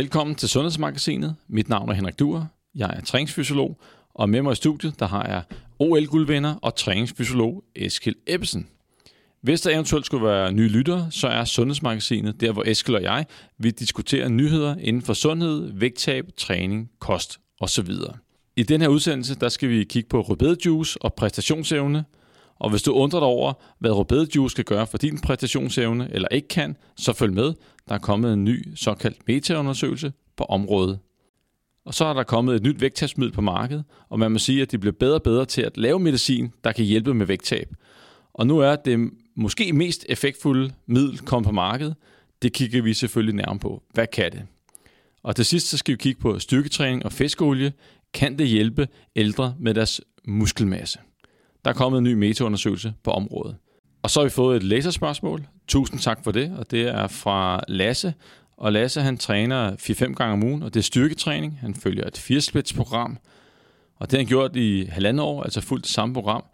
Velkommen til Sundhedsmagasinet. Mit navn er Henrik Duer. Jeg er træningsfysiolog, og med mig i studiet, der har jeg OL-guldvinder og træningsfysiolog Eskil Ebbesen. Hvis der eventuelt skulle være nye lyttere, så er Sundhedsmagasinet der, hvor Eskil og jeg vi diskuterer nyheder inden for sundhed, vægttab, træning, kost osv. I den her udsendelse, der skal vi kigge på rødbedejuice og præstationsevne. Og hvis du undrer dig over, hvad rødbedejuice kan gøre for din præstationsevne eller ikke kan, så følg med. Der er kommet en ny såkaldt metaundersøgelse på området. Og så er der kommet et nyt vægttabsmiddel på markedet, og man må sige, at de bliver bedre og bedre til at lave medicin, der kan hjælpe med vægttab. Og nu er det måske mest effektfulde middel kommet på markedet. Det kigger vi selvfølgelig nærmere på. Hvad kan det? Og til sidst så skal vi kigge på styrketræning og fiskolie. Kan det hjælpe ældre med deres muskelmasse? Der er kommet en ny metaundersøgelse på området. Og så har vi fået et læserspørgsmål. Tusind tak for det, og det er fra Lasse. Og Lasse han træner 4-5 gange om ugen, og det er styrketræning. Han følger et 4 program, og det har han gjort i halvandet år, altså fuldt samme program.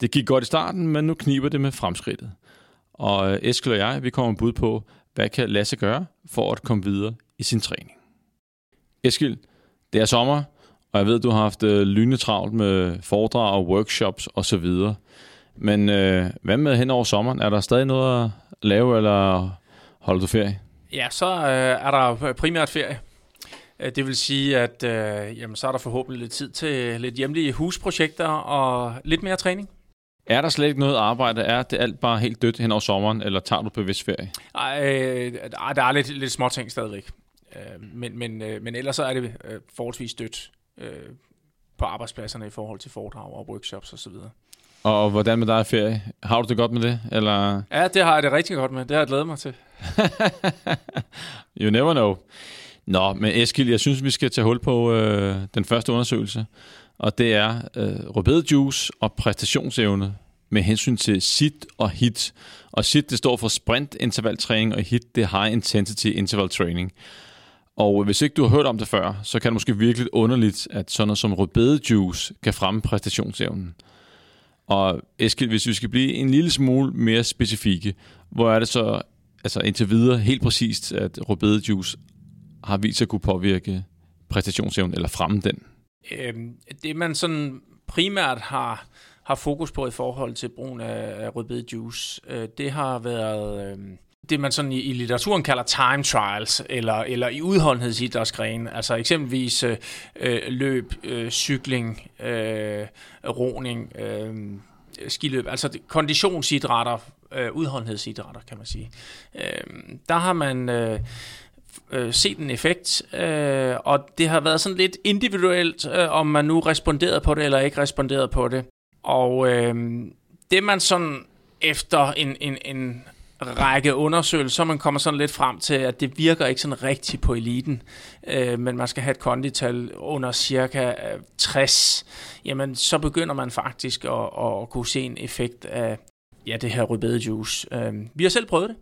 Det gik godt i starten, men nu kniber det med fremskridtet. Og øh, Eskild og jeg, vi kommer bud på, hvad kan Lasse gøre for at komme videre i sin træning. Eskild, det er sommer, og jeg ved, du har haft øh, lynetravlt travlt med foredrag og workshops osv. Men øh, hvad med hen over sommeren? Er der stadig noget at lave, eller holder du ferie? Ja, så øh, er der primært ferie. Øh, det vil sige, at øh, jamen, så er der forhåbentlig lidt tid til lidt hjemlige husprojekter og lidt mere træning. Er der slet ikke noget arbejde? Er det alt bare helt dødt hen over sommeren, eller tager du bevidst ferie? Ej, øh, der er lidt, lidt små ting stadigvæk. Øh, men, men, øh, men ellers så er det øh, forholdsvis dødt øh, på arbejdspladserne i forhold til foredrag og workshops osv. Og, og hvordan med dig ferie? Har du det godt med det? Eller? Ja, det har jeg det rigtig godt med. Det har jeg glædet mig til. you never know. Nå, men Eskil, jeg synes, vi skal tage hul på øh, den første undersøgelse, og det er øh, rødbedejuice og præstationsevne med hensyn til SIT og HIT. Og SIT, det står for Sprint Interval Training, og HIT, det er High Intensity Interval Training. Og hvis ikke du har hørt om det før, så kan det måske virkelig underligt, at sådan noget som rødbedejuice kan fremme præstationsevnen. Og Eskild, hvis vi skal blive en lille smule mere specifikke, hvor er det så altså indtil videre helt præcist, at rødbedejuice har vist sig at kunne påvirke præstationsevnen eller fremme den? Øhm, det man sådan primært har, har fokus på i forhold til brugen af rødbedejuice, øh, det har været øh, det, man sådan i, i litteraturen kalder time trials, eller, eller i udholdenhedsidrætsgrene, altså eksempelvis øh, øh løb, øh, cykling, øh, roning, øh, skiløb, altså konditionsidrætter, øh, udholdenhedsidrætter, kan man sige. Øh, der har man... Øh, øh, set en effekt, øh, og det har været sådan lidt individuelt, øh, om man nu responderede på det eller ikke responderede på det. Og øh, det man sådan efter en, en, en række undersøgelser, man kommer sådan lidt frem til, at det virker ikke sådan rigtigt på eliten, øh, men man skal have et kondital under cirka øh, 60, jamen så begynder man faktisk at, at kunne se en effekt af ja, det her rødbedejuice. Øh, vi har selv prøvet det.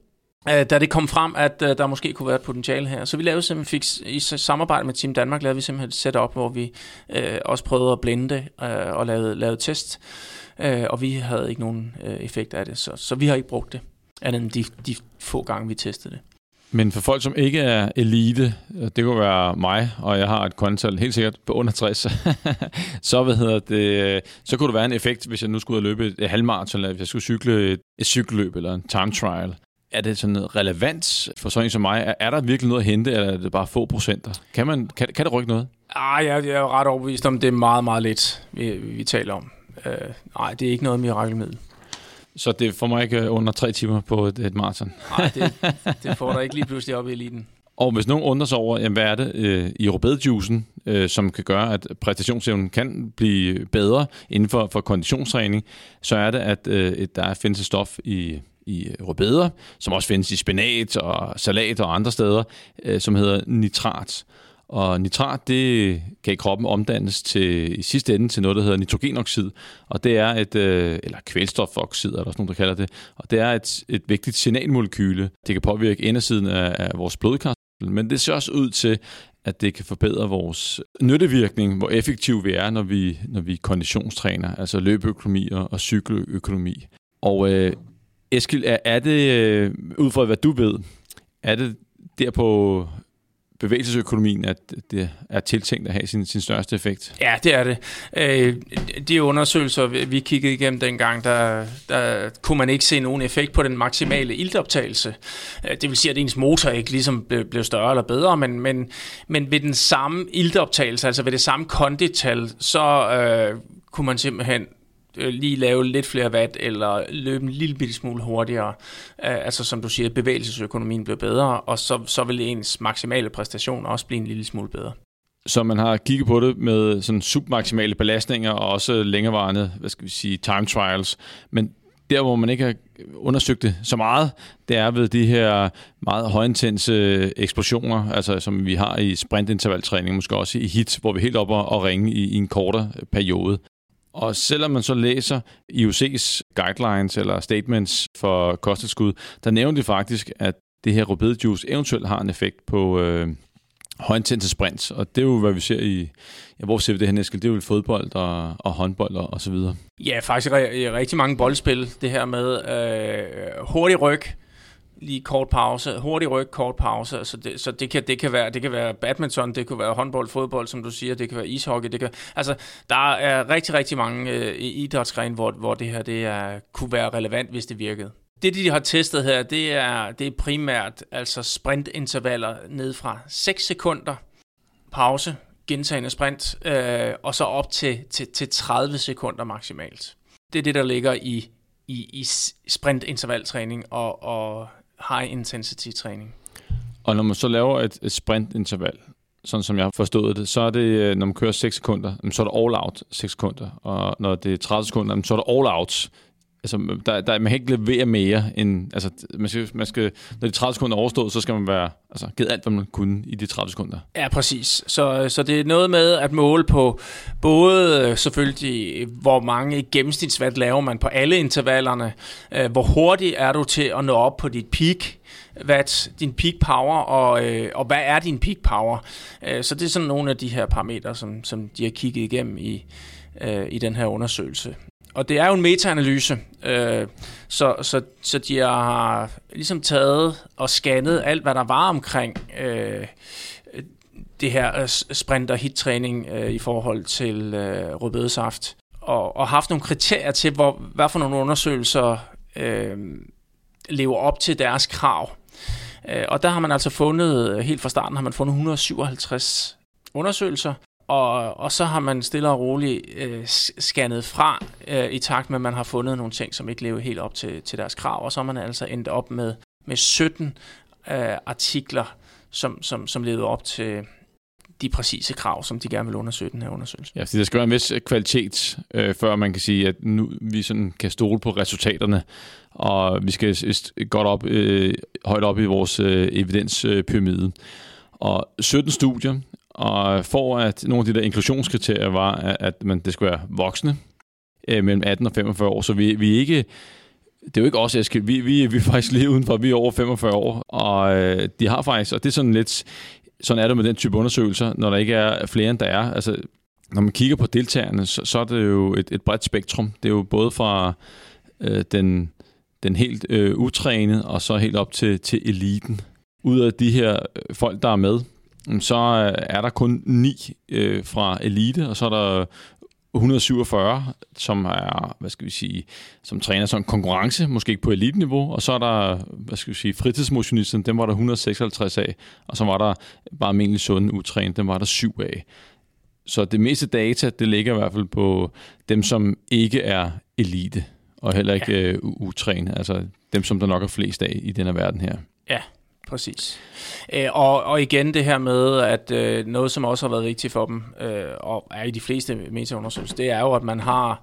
Øh, da det kom frem, at øh, der måske kunne være et potentiale her. Så vi lavede simpelthen, fik, i samarbejde med Team Danmark, lavede vi simpelthen et setup, hvor vi øh, også prøvede at blende øh, og lavede, lavede test. øh, og vi havde ikke nogen øh, effekt af det, så, så vi har ikke brugt det andet end de, de få gange, vi testede det. Men for folk, som ikke er elite, det kunne være mig, og jeg har et kontal helt sikkert på under 60, så, hvad hedder det, så kunne det være en effekt, hvis jeg nu skulle løbe et halvmarathon, eller hvis jeg skulle cykle et, et cykelløb eller en time trial. Er det sådan relevant for sådan en som mig? Er, er der virkelig noget at hente, eller er det bare få procenter? Kan, man, kan, kan det rykke noget? Ah, jeg, jeg er ret overbevist om, det er meget, meget lidt, vi, vi taler om. Uh, nej, det er ikke noget mirakelmiddel. Så det får mig ikke under tre timer på et, et maraton. Nej, det, det får dig ikke lige pludselig op i eliten. Og hvis nogen undrer sig over, jamen, hvad er det øh, i rødbedejuicen, øh, som kan gøre, at præstationsevnen kan blive bedre inden for, for konditionstræning, så er det, at øh, der findes et stof i, i rødbeder, som også findes i spinat og salat og andre steder, øh, som hedder nitrat. Og nitrat, det kan i kroppen omdannes til, i sidste ende til noget, der hedder nitrogenoxid. Og det er et, øh, eller kvælstofoxid, er der også nogen, der kalder det. Og det er et, et vigtigt signalmolekyle. Det kan påvirke indersiden af, af vores blodkar. Men det ser også ud til, at det kan forbedre vores nyttevirkning, hvor effektiv vi er, når vi, når vi konditionstræner, altså løbeøkonomi og, og cykeløkonomi. Og øh, Eskil, er, er det, øh, ud fra hvad du ved, er det der på bevægelsesøkonomien, at det er tiltænkt at have sin, sin største effekt? Ja, det er det. Øh, de undersøgelser, vi kiggede igennem dengang, der, der kunne man ikke se nogen effekt på den maksimale iltoptagelse. Øh, det vil sige, at ens motor ikke ligesom blev, blev større eller bedre, men, men, men ved den samme iltoptagelse, altså ved det samme kondital, så øh, kunne man simpelthen Øh, lige lave lidt flere watt, eller løbe en lille bitte smule hurtigere. Øh, altså som du siger, bevægelsesøkonomien bliver bedre, og så, så vil ens maksimale præstation også blive en lille smule bedre. Så man har kigget på det med sådan submaksimale belastninger og også længerevarende, hvad skal vi sige, time trials. Men der, hvor man ikke har undersøgt det så meget, det er ved de her meget højintense eksplosioner, altså som vi har i sprintintervaltræning, måske også i hit, hvor vi er helt oppe og ringe i, i en kortere periode. Og selvom man så læser IOC's guidelines eller statements for kosttilskud, der nævner de faktisk, at det her rødbedejuice eventuelt har en effekt på øh, højintense sprints. Og det er jo, hvad vi ser i, ja, hvor ser vi det her næste? Det er jo fodbold og, og håndbold og, og så videre. Ja, faktisk i rigtig mange boldspil. Det her med øh, hurtig ryg, lige kort pause, hurtig ryg, kort pause, så det, så det kan, det kan være, det kan være badminton, det kan være håndbold, fodbold, som du siger, det kan være ishockey, det kan, altså, der er rigtig, rigtig mange øh, idrætsgrene, hvor, hvor det her, det er, kunne være relevant, hvis det virkede. Det, de har testet her, det er, det er primært altså sprintintervaller ned fra 6 sekunder, pause, gentagende sprint, øh, og så op til, til, til 30 sekunder maksimalt. Det er det, der ligger i, i, i sprintintervaltræning og, og high intensity træning. Og når man så laver et, et sprintinterval, sådan som jeg har forstået det, så er det, øh, når man kører 6 sekunder, så er det all out 6 sekunder. Og når det er 30 sekunder, så er det all out altså, der, der, man kan ikke levere mere end, altså, man skal, man skal, når de 30 sekunder er overstået, så skal man være, altså, givet alt, hvad man kunne i de 30 sekunder. Ja, præcis. Så, så det er noget med at måle på både selvfølgelig, hvor mange gennemsnitsvat laver man på alle intervallerne, øh, hvor hurtigt er du til at nå op på dit peak, hvad din peak power, og, øh, og hvad er din peak power. Øh, så det er sådan nogle af de her parametre, som, som de har kigget igennem i, øh, i den her undersøgelse. Og det er jo en metaanalyse, øh, så, så, så de har ligesom taget og scannet alt, hvad der var omkring øh, det her øh, sprinter sprint- og hit-træning øh, i forhold til øh, rødbedesaft. Og, og haft nogle kriterier til, hvor, hvad for nogle undersøgelser øh, lever op til deres krav. Øh, og der har man altså fundet, øh, helt fra starten har man fundet 157 undersøgelser, og, og så har man stille og roligt øh, scannet fra øh, i takt med, at man har fundet nogle ting, som ikke lever helt op til, til deres krav. Og så har man altså endt op med, med 17 øh, artikler, som, som, som levede op til de præcise krav, som de gerne vil undersøge den her undersøgelse. Ja, fordi der skal være en vis øh, kvalitet, øh, før man kan sige, at nu vi sådan kan stole på resultaterne, og vi skal godt op, øh, højt op i vores øh, evidenspyramide. Øh, og 17 studier, og for at nogle af de der inklusionskriterier var, at man, det skulle være voksne øh, mellem 18 og 45 år, så vi, vi ikke det er jo ikke os, Eskild. Vi, vi, vi er faktisk lige udenfor. Vi er over 45 år, og øh, de har faktisk, og det er sådan lidt, sådan er det med den type undersøgelser, når der ikke er flere, end der er. Altså, når man kigger på deltagerne, så, så er det jo et, et bredt spektrum. Det er jo både fra øh, den, den helt øh, utrænede, og så helt op til, til eliten. Ud af de her øh, folk, der er med, så øh, er der kun ni øh, fra elite, og så er der 147, som er, hvad skal vi sige, som træner som konkurrence, måske ikke på eliteniveau, og så er der, hvad skal vi sige, fritidsmotionisten, dem var der 156 af, og så var der bare almindelig sunde utrænet, dem var der syv af. Så det meste data, det ligger i hvert fald på dem, som ikke er elite, og heller ikke ja. uh, utrænet, altså dem, som der nok er flest af i denne verden her. Ja, Præcis. Øh, og, og igen det her med, at øh, noget, som også har været vigtigt for dem, øh, og er i de fleste metaundersøgelser, det er jo, at man har,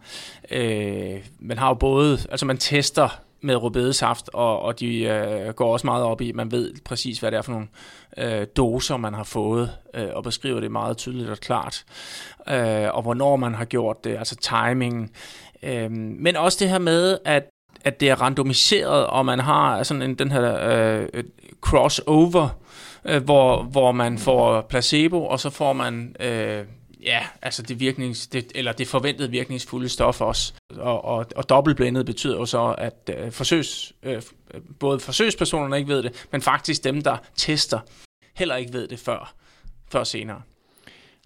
øh, man har jo både, altså man tester med rødbedesaft, og, og de øh, går også meget op i, man ved præcis, hvad det er for nogle øh, doser, man har fået, øh, og beskriver det meget tydeligt og klart, øh, og hvornår man har gjort det, altså timingen. Øh, men også det her med, at at det er randomiseret, og man har sådan en, den her øh, crossover, øh, hvor, hvor man får placebo, og så får man øh, ja, altså det, virknings, det, eller det forventede virkningsfulde stof også. Og, og, og dobbeltblændet betyder jo så, at øh, forsøgs, øh, både forsøgspersonerne ikke ved det, men faktisk dem, der tester, heller ikke ved det før, før senere.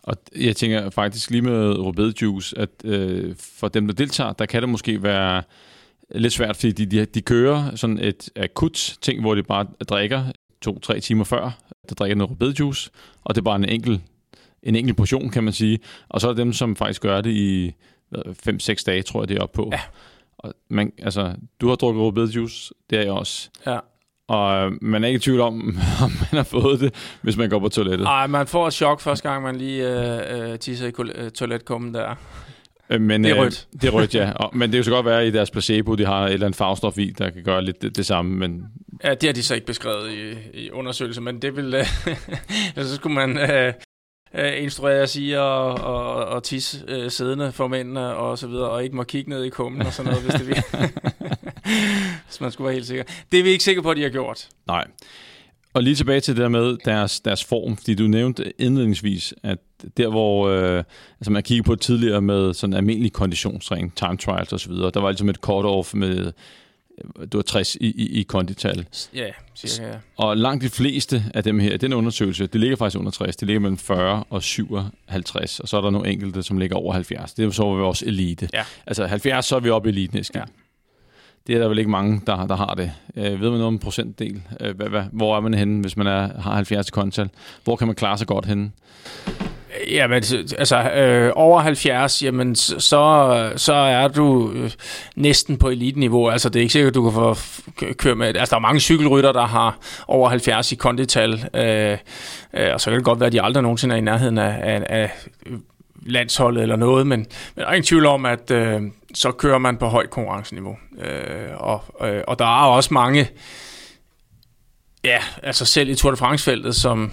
Og jeg tænker faktisk lige med rødbedejuice, at øh, for dem, der deltager, der kan det måske være lidt svært, fordi de, de, de kører sådan et akut ting, hvor de bare drikker to-tre timer før, der drikker noget rødbedejuice, og det er bare en enkelt, en enkelt portion, kan man sige. Og så er der dem, som faktisk gør det i 5-6 dage, tror jeg, det er op på. Ja. Og man, altså, du har drukket rødbedejuice, det er jeg også. Ja. Og man er ikke i tvivl om, om man har fået det, hvis man går på toilettet. Nej, man får et chok første gang, man lige øh, øh, tisser i øh, toiletkummen der. Øh, Men, Det er rødt. Øh, det er rødt, ja. Og, men det er jo så godt være, at i deres placebo, de har et eller andet farvestof i, der kan gøre lidt det, det samme. Men Ja, det har de så ikke beskrevet i, i undersøgelser, men det vil... Øh, så skulle man øh, øh, instrueres i at og, og tisse øh, siddende for mændene og så videre, og ikke må kigge ned i kummen og sådan noget, hvis det vil. hvis man skulle være helt sikker. Det er vi ikke sikre på, at de har gjort. nej. Og lige tilbage til det der med deres, deres form, fordi du nævnte indledningsvis, at der hvor øh, altså man kigger på tidligere med sådan almindelig konditionstræning, time trials osv., der var ligesom et cut-off med, øh, du var 60 i, i, i kondital. Ja, cirka. Ja. Og langt de fleste af dem her, den undersøgelse, det ligger faktisk under 60. Det ligger mellem 40 og 57. Og så er der nogle enkelte, som ligger over 70. Det er så vores elite. Ja. Altså 70, så er vi oppe i eliten. Ja. Det er der vel ikke mange, der, der har det. Øh, ved man noget om procentdel? Øh, hvad, hvad, hvor er man henne, hvis man er, har 70 i kontal? Hvor kan man klare sig godt henne? Ja, men altså øh, over 70, jamen så, så er du øh, næsten på eliteniveau. Altså det er ikke sikkert, at du kan få køre med. Altså der er mange cykelrytter, der har over 70 i kondital. Øh, øh, og så kan det godt være, at de aldrig nogensinde er i nærheden af, af, af landsholdet eller noget, men, men der er ingen tvivl om, at øh, så kører man på højt konkurrenceniveau. Øh, og, øh, og der er også mange, ja, altså selv i Tour de France-feltet, som,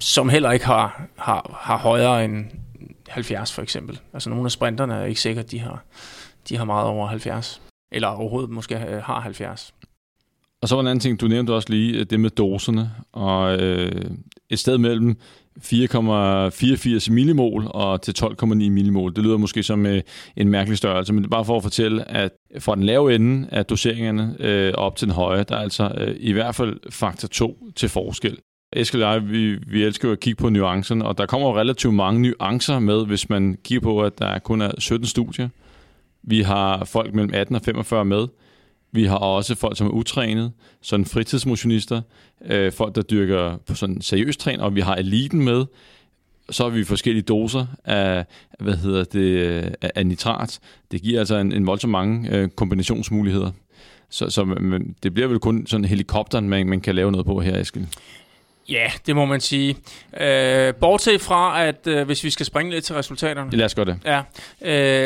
som heller ikke har, har, har højere end 70 for eksempel. Altså nogle af sprinterne er ikke sikkert, de har, de har meget over 70. Eller overhovedet måske øh, har 70. Og så var en anden ting, du nævnte også lige, øh, det med doserne. Og øh, et sted mellem 4,84 millimol og til 12,9 millimol. Det lyder måske som øh, en mærkelig størrelse, men det er bare for at fortælle, at fra den lave ende af doseringerne øh, op til den høje, der er altså øh, i hvert fald faktor 2 til forskel. Eskild og jeg, vi, vi elsker jo at kigge på nuancerne, og der kommer jo relativt mange nuancer med, hvis man kigger på, at der kun er 17 studier. Vi har folk mellem 18 og 45 med. Vi har også folk, som er utrænet, sådan fritidsmotionister, øh, folk, der dyrker på sådan seriøs træn, og vi har eliten med. Så har vi forskellige doser af, hvad hedder det, øh, af, nitrat. Det giver altså en, en voldsom mange øh, kombinationsmuligheder. Så, så men, det bliver vel kun sådan helikopteren, man, man kan lave noget på her, Eskild. Ja, det må man sige. Øh, bortset fra, at øh, hvis vi skal springe lidt til resultaterne, Lad os gøre det. ja,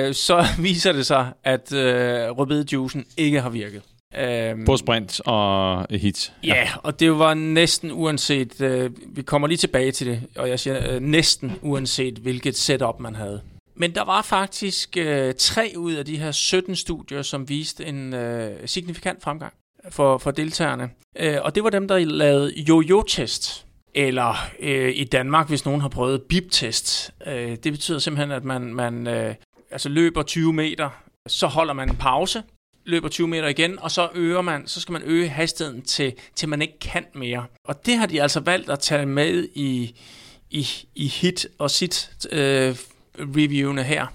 øh, så viser det sig, at øh, rødbedejuicen ikke har virket. Øh, På sprint og hit. Ja, og det var næsten uanset, øh, vi kommer lige tilbage til det, og jeg siger øh, næsten uanset, hvilket setup man havde. Men der var faktisk øh, tre ud af de her 17 studier, som viste en øh, signifikant fremgang for, for deltagerne. Øh, og det var dem, der lavede jojo-test. Eller øh, i Danmark, hvis nogen har prøvet bip-test. Øh, det betyder simpelthen, at man, man øh, altså løber 20 meter, så holder man en pause, løber 20 meter igen, og så øger man, så skal man øge hastigheden til, til man ikke kan mere. Og det har de altså valgt at tage med i, i, i hit og sit øh, reviewene her.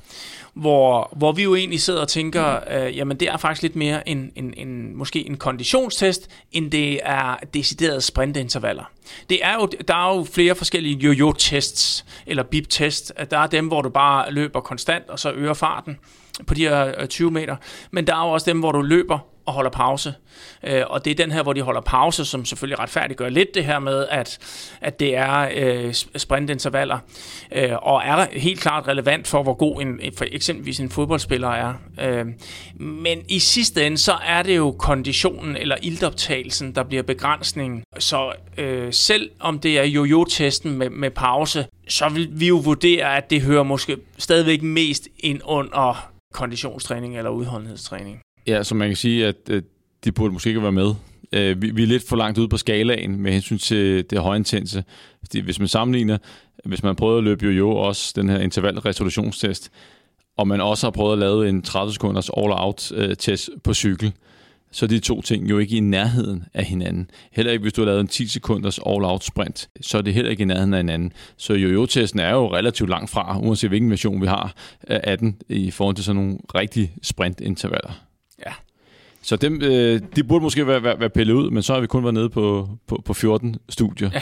Hvor, hvor vi jo egentlig sidder og tænker, øh, jamen det er faktisk lidt mere en, en, en, måske en konditionstest, end det er deciderede sprintintervaller. Det er jo, der er jo flere forskellige jojo-tests, eller bip-test. Der er dem, hvor du bare løber konstant, og så øger farten på de her øh, 20 meter. Men der er jo også dem, hvor du løber og holder pause. Øh, og det er den her, hvor de holder pause, som selvfølgelig retfærdiggør lidt det her med, at, at det er øh, sprintintervaller, øh, og er helt klart relevant for, hvor god en, for eksempelvis en fodboldspiller er. Øh, men i sidste ende, så er det jo konditionen eller ildoptagelsen, der bliver begrænsningen. Så øh, selv om det er jojo-testen med, med pause, så vil vi jo vurdere, at det hører måske stadigvæk mest ind under konditionstræning eller udholdenhedstræning. Ja, så man kan sige, at øh, de burde måske ikke være med. Øh, vi, vi er lidt for langt ude på skalaen med hensyn til det højintense. Fordi hvis man sammenligner, hvis man prøver at løbe jo også den her intervalresolutionstest, og man også har prøvet at lave en 30 sekunders all-out-test øh, på cykel, så er de to ting jo ikke i nærheden af hinanden. Heller ikke, hvis du har lavet en 10 sekunders all-out sprint, så er det heller ikke i nærheden af hinanden. Så jojo-testen er jo relativt langt fra, uanset hvilken version vi har af den, i forhold til sådan nogle rigtige sprintintervaller. Ja. Så dem, øh, de burde måske være, være, være pillet ud, men så har vi kun været nede på, på, på 14 studier. Ja.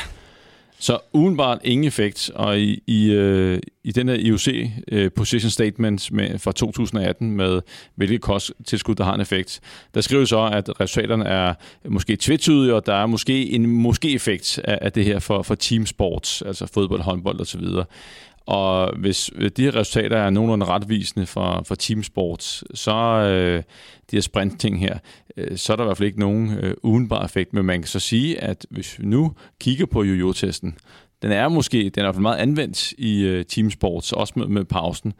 Så udenbart ingen effekt, og i, i, øh, i den her IOC øh, Position Statement med, fra 2018 med hvilket kosttilskud, der har en effekt, der skriver så, at resultaterne er måske tvetydige, og der er måske en måske-effekt af, af det her for, for teamsports, altså fodbold, håndbold osv. Og hvis de her resultater er nogenlunde retvisende for, for teamsports, så øh, de her sprintting her, øh, så er der i hvert fald ikke nogen øh, udenbar effekt. Men man kan så sige, at hvis vi nu kigger på jojo-testen, den er måske, den er i hvert fald meget anvendt i øh, teamsports, også med, med pausen.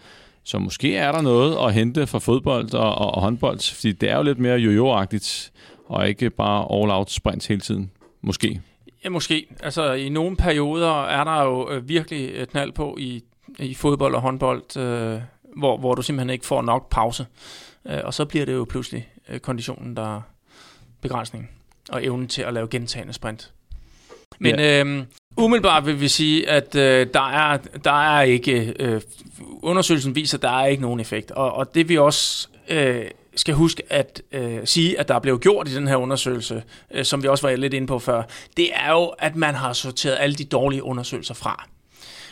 Så måske er der noget at hente fra fodbold og, og, og håndbold, fordi det er jo lidt mere jojo-agtigt, og ikke bare all-out sprint hele tiden. Måske. Ja, måske. Altså, i nogle perioder er der jo øh, virkelig øh, knald på i, i fodbold og håndbold, øh, hvor, hvor du simpelthen ikke får nok pause. Øh, og så bliver det jo pludselig øh, konditionen, der er begrænsning, og evnen til at lave gentagende sprint. Men ja. øh, umiddelbart vil vi sige, at øh, der, er, der er ikke... Øh, undersøgelsen viser, at der er ikke nogen effekt. Og, og det vi også... Øh, skal huske at øh, sige, at der er blevet gjort i den her undersøgelse, øh, som vi også var lidt inde på før, det er jo, at man har sorteret alle de dårlige undersøgelser fra.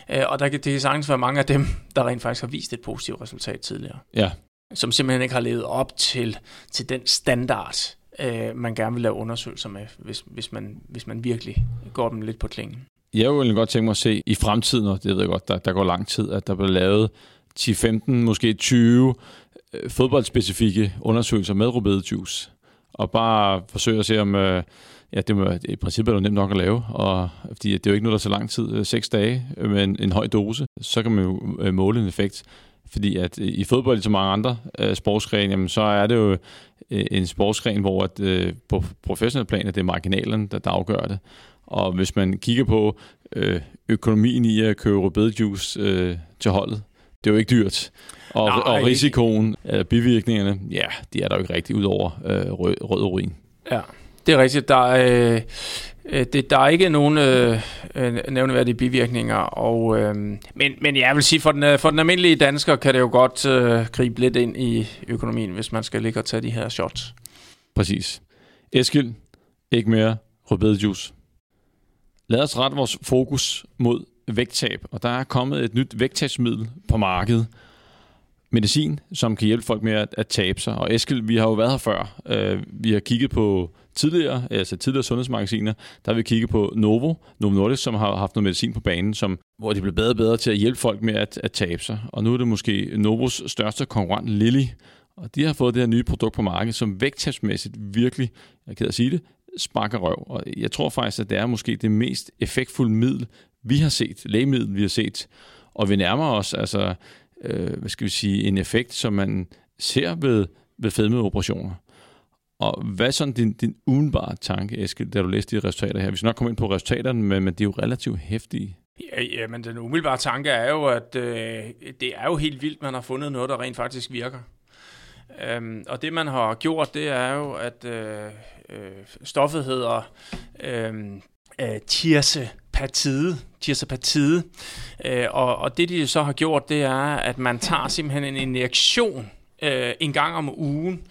Øh, og der kan det sagtens være mange af dem, der rent faktisk har vist et positivt resultat tidligere. Ja. Som simpelthen ikke har levet op til, til den standard, øh, man gerne vil lave undersøgelser med, hvis, hvis, man, hvis man virkelig går dem lidt på klingen. Jeg vil godt tænke mig at se i fremtiden, og det ved jeg godt, der, der går lang tid, at der bliver lavet 10-15, måske 20 øh, fodboldspecifikke undersøgelser med rødbedejuice, og bare forsøge at se, om øh, ja, det må, i princippet er det nemt nok at lave, og, fordi det er jo ikke noget, der så lang tid, øh, seks dage med en, en høj dose, så kan man jo øh, måle en effekt. Fordi at øh, i fodbold, som mange andre øh, sportsgrene, jamen, så er det jo øh, en sportsgren, hvor at, øh, på professionel plan, at det er marginalen, der, der afgør det. Og hvis man kigger på øh, økonomien i at købe rødbedejuice øh, til holdet, det er jo ikke dyrt. Og, Nej, og risikoen af bivirkningerne, ja, de er der jo ikke rigtig ud over øh, rød, rød urin. Ja, det er rigtigt. Der er, øh, øh, det, der er ikke nogen øh, øh, nævneværdige bivirkninger. Og, øh, men, men jeg vil sige, for den, øh, for den almindelige dansker kan det jo godt øh, gribe lidt ind i økonomien, hvis man skal ligge og tage de her shots. Præcis. Eskild, ikke mere rødbedejuice. Lad os rette vores fokus mod vægttab, og der er kommet et nyt vægttabsmiddel på markedet. Medicin, som kan hjælpe folk med at, at tabe sig. Og Eskild, vi har jo været her før. Uh, vi har kigget på tidligere, altså tidligere sundhedsmagasiner, der har vi kigget på Novo, Novo Nordisk, som har haft noget medicin på banen, som, hvor de blev bedre og bedre til at hjælpe folk med at, at tabe sig. Og nu er det måske Novos største konkurrent, Lilly, og de har fået det her nye produkt på markedet, som vægttabsmæssigt virkelig, jeg er ked at sige det, sparker røv. Og jeg tror faktisk, at det er måske det mest effektfulde middel, vi har set, lægemiddel, vi har set. Og vi nærmer os altså, øh, hvad skal vi sige, en effekt, som man ser ved, ved fedmeoperationer. Og hvad er sådan din, din udenbare tanke, Eskild, da du læste de resultater her? Vi skal nok komme ind på resultaterne, men, men de er jo relativt hæftige. Ja, ja, men den umiddelbare tanke er jo, at øh, det er jo helt vildt, man har fundet noget, der rent faktisk virker. Øhm, og det man har gjort, det er jo, at øh, øh, stoffet hedder øhm, øh, øh, tirsepatide, tirsepatide. Øh, og, og det de så har gjort, det er, at man tager simpelthen en injektion øh, en gang om ugen,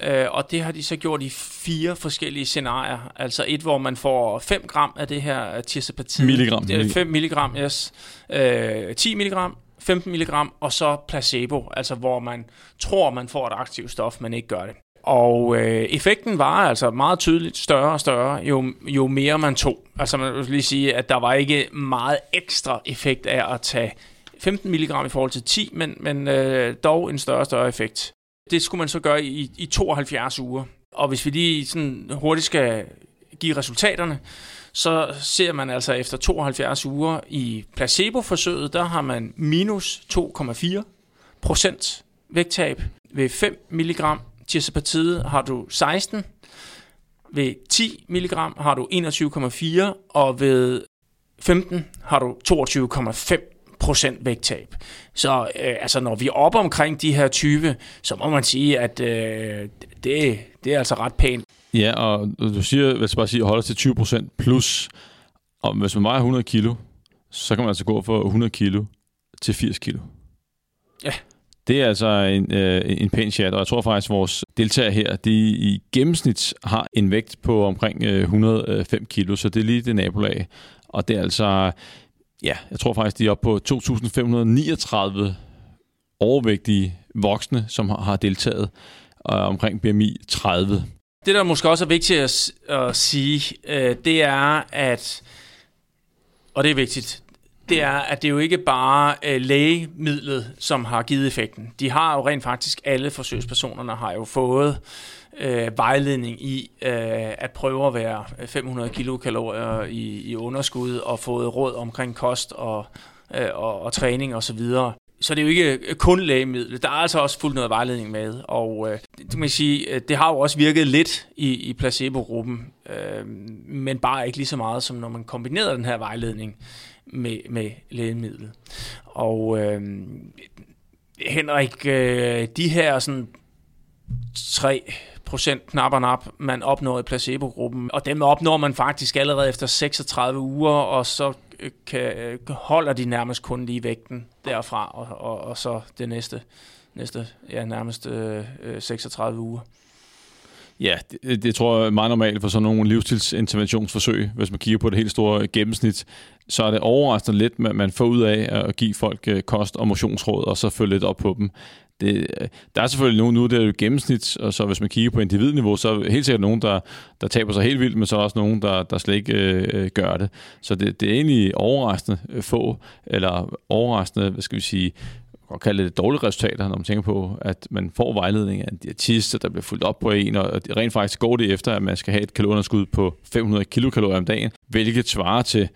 øh, og det har de så gjort i fire forskellige scenarier. Altså et, hvor man får 5 gram af det her tirsepatide. Milligram. 5 milligram, yes. Øh, 10 milligram, 15 mg, og så placebo, altså hvor man tror, man får et aktivt stof, men ikke gør det. Og øh, effekten var altså meget tydeligt større og større, jo, jo mere man tog. Altså man vil lige sige, at der var ikke meget ekstra effekt af at tage 15 mg i forhold til 10, men, men øh, dog en større og større effekt. Det skulle man så gøre i, i 72 uger. Og hvis vi lige sådan hurtigt skal give resultaterne, så ser man altså efter 72 uger i placeboforsøget, der har man minus 2,4 procent vægttab. Ved 5 mg tirsepatide har du 16, ved 10 mg har du 21,4, og ved 15 har du 22,5 procent vægttab. Så øh, altså, når vi er oppe omkring de her 20, så må man sige, at øh, det, det, er altså ret pænt. Ja, og du siger, hvis jeg bare siger, holder til 20% plus, og hvis man vejer 100 kilo, så kan man altså gå fra 100 kilo til 80 kilo. Ja. Det er altså en, øh, en pæn chat, og jeg tror faktisk, at vores deltagere her, de i gennemsnit har en vægt på omkring øh, 105 øh, kilo, så det er lige det nabolag. Og det er altså, ja, jeg tror faktisk, de er oppe på 2.539 overvægtige voksne, som har, har deltaget øh, omkring BMI 30. Det, der måske også er vigtigt at, at sige, øh, det er, at, og det er vigtigt, det er, at det jo ikke bare øh, lægemidlet, som har givet effekten. De har jo rent faktisk, alle forsøgspersonerne har jo fået øh, vejledning i øh, at prøve at være øh, 500 kilokalorier i, i underskud og fået råd omkring kost og, øh, og, og træning osv. Så, så det er jo ikke øh, kun lægemiddel. Der er altså også fuldt noget vejledning med, og øh, det, kan man sige, øh, det har jo også virket lidt i, i placebo-gruppen, øh, men bare ikke lige så meget, som når man kombinerer den her vejledning med, med lægemidlet. Og øh, Henrik, øh, de her sådan 3 procent knap og nap, man opnår i placebo-gruppen, og dem opnår man faktisk allerede efter 36 uger, og så øh, kan, øh, holder de nærmest kun lige vægten derfra, og, og, og så det næste, næste ja, nærmest øh, øh 36 uger. Ja, det, det tror jeg er meget normalt for sådan nogle livsstilsinterventionsforsøg. Hvis man kigger på det helt store gennemsnit, så er det overraskende lidt, at man får ud af at give folk øh, kost- og motionsråd, og så følge lidt op på dem. Det, øh, der er selvfølgelig nogen nu, det er jo gennemsnit, og så hvis man kigger på individniveau, så er helt sikkert nogen, der, der taber sig helt vildt, men så er der også nogen, der, der slet ikke øh, øh gør det. Så det, det er egentlig overraskende få, eller overraskende, hvad skal vi sige, godt kalde det dårlige resultater, når man tænker på, at man får vejledning af en diætist, der bliver fuldt op på en, og rent faktisk går det efter, at man skal have et kalorieunderskud på 500 kilokalorier om dagen, hvilket svarer til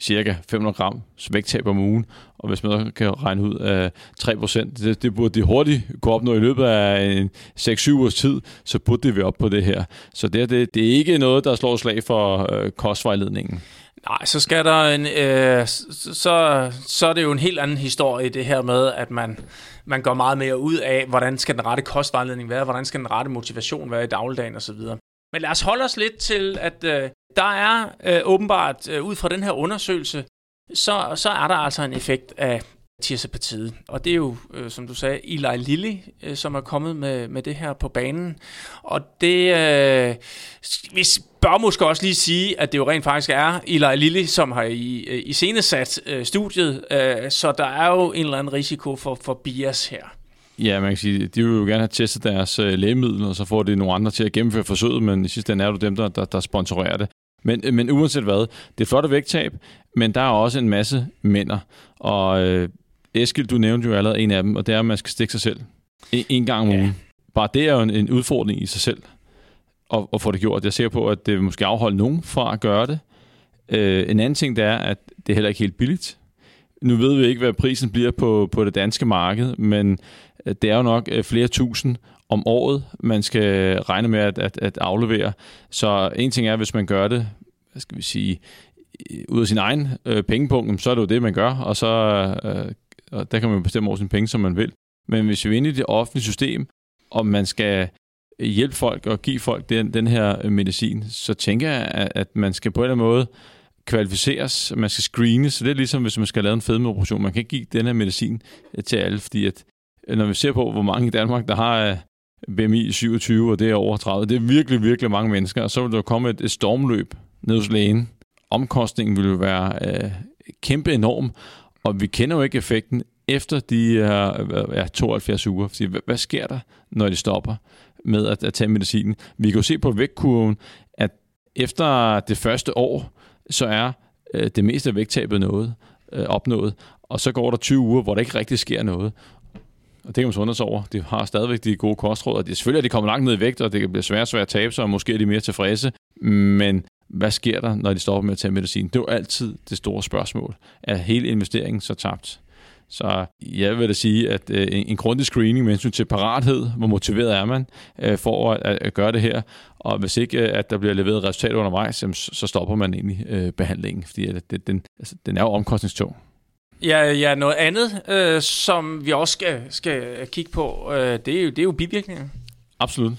cirka 500 gram vægttab om ugen, og hvis man kan regne ud øh, af 3%, det, det burde de hurtigt gå op i løbet af en 6-7 ugers tid, så burde det være op på det her. Så det, det, det er ikke noget, der slår slag for øh, kostvejledningen. Nej, så skal der en, øh, så, så er det jo en helt anden historie, det her med, at man, man går meget mere ud af, hvordan skal den rette kostvejledning være, hvordan skal den rette motivation være i dagligdagen osv. Men lad os holde os lidt til, at øh, der er øh, åbenbart, øh, ud fra den her undersøgelse, så, så er der altså en effekt af Tirsepartiet. Og det er jo, øh, som du sagde, Eli Lilly, øh, som er kommet med, med det her på banen. Og det, øh, vi bør måske også lige sige, at det jo rent faktisk er Eli Lilly, som har i, øh, i senesat øh, studiet, øh, så der er jo en eller anden risiko for, for bias her. Ja, man kan sige, de vil jo gerne have testet deres øh, lægemiddel, og så får de nogle andre til at gennemføre forsøget, men i sidste ende er det dem, der, der, der sponsorerer det. Men, øh, men uanset hvad, det er flot vægttab, men der er også en masse mænder. Og øh, Eskild, du nævnte jo allerede en af dem, og det er, at man skal stikke sig selv en, en gang om ugen. Ja. Bare det er jo en, en udfordring i sig selv at, at få det gjort. Jeg ser på, at det måske afholde nogen fra at gøre det. Øh, en anden ting, det er, at det er heller ikke helt billigt. Nu ved vi ikke, hvad prisen bliver på, på det danske marked, men øh, det er jo nok øh, flere tusind om året, man skal regne med at, at, at aflevere. Så en ting er, hvis man gør det, hvad skal vi sige, ud af sin egen øh, pengepunkt, så er det jo det, man gør, og så øh, og der kan man bestemme over sine penge, som man vil. Men hvis vi er inde i det offentlige system, og man skal hjælpe folk og give folk den, den her øh, medicin, så tænker jeg, at man skal på en eller anden måde kvalificeres, man skal screenes, så det er ligesom, hvis man skal lave en fedmeoperation. Man kan ikke give den her medicin øh, til alle, fordi at, øh, når vi ser på, hvor mange i Danmark, der har BMI 27, og det er over 30, det er virkelig, virkelig mange mennesker, og så vil der komme et, et stormløb ned hos lægen. Omkostningen vil jo være øh, kæmpe enorm, og vi kender jo ikke effekten efter de her ja, 72 uger. Fordi, hvad, hvad sker der, når de stopper med at, at tage medicinen? Vi kan jo se på vægtkurven, at efter det første år, så er øh, det meste af vægttabet noget, øh, opnået. Og så går der 20 uger, hvor der ikke rigtig sker noget. Og det kan man så undre over. De har stadigvæk de gode kostråd, og det er selvfølgelig, at de kommer langt ned i vægt, og det bliver svært svært at tabe sig, og måske er de mere tilfredse. Men hvad sker der, når de stopper med at tage medicin? Det er jo altid det store spørgsmål. Er hele investeringen så tabt? Så jeg vil da sige, at øh, en, grundig screening med hensyn til parathed, hvor motiveret er man øh, for at, at gøre det her, og hvis ikke øh, at der bliver leveret resultater undervejs, så stopper man egentlig øh, behandlingen, fordi at det, den, altså, den er jo omkostningstung. Ja, ja, noget andet, øh, som vi også skal, skal kigge på, øh, det, er jo, det er jo bivirkninger. Absolut.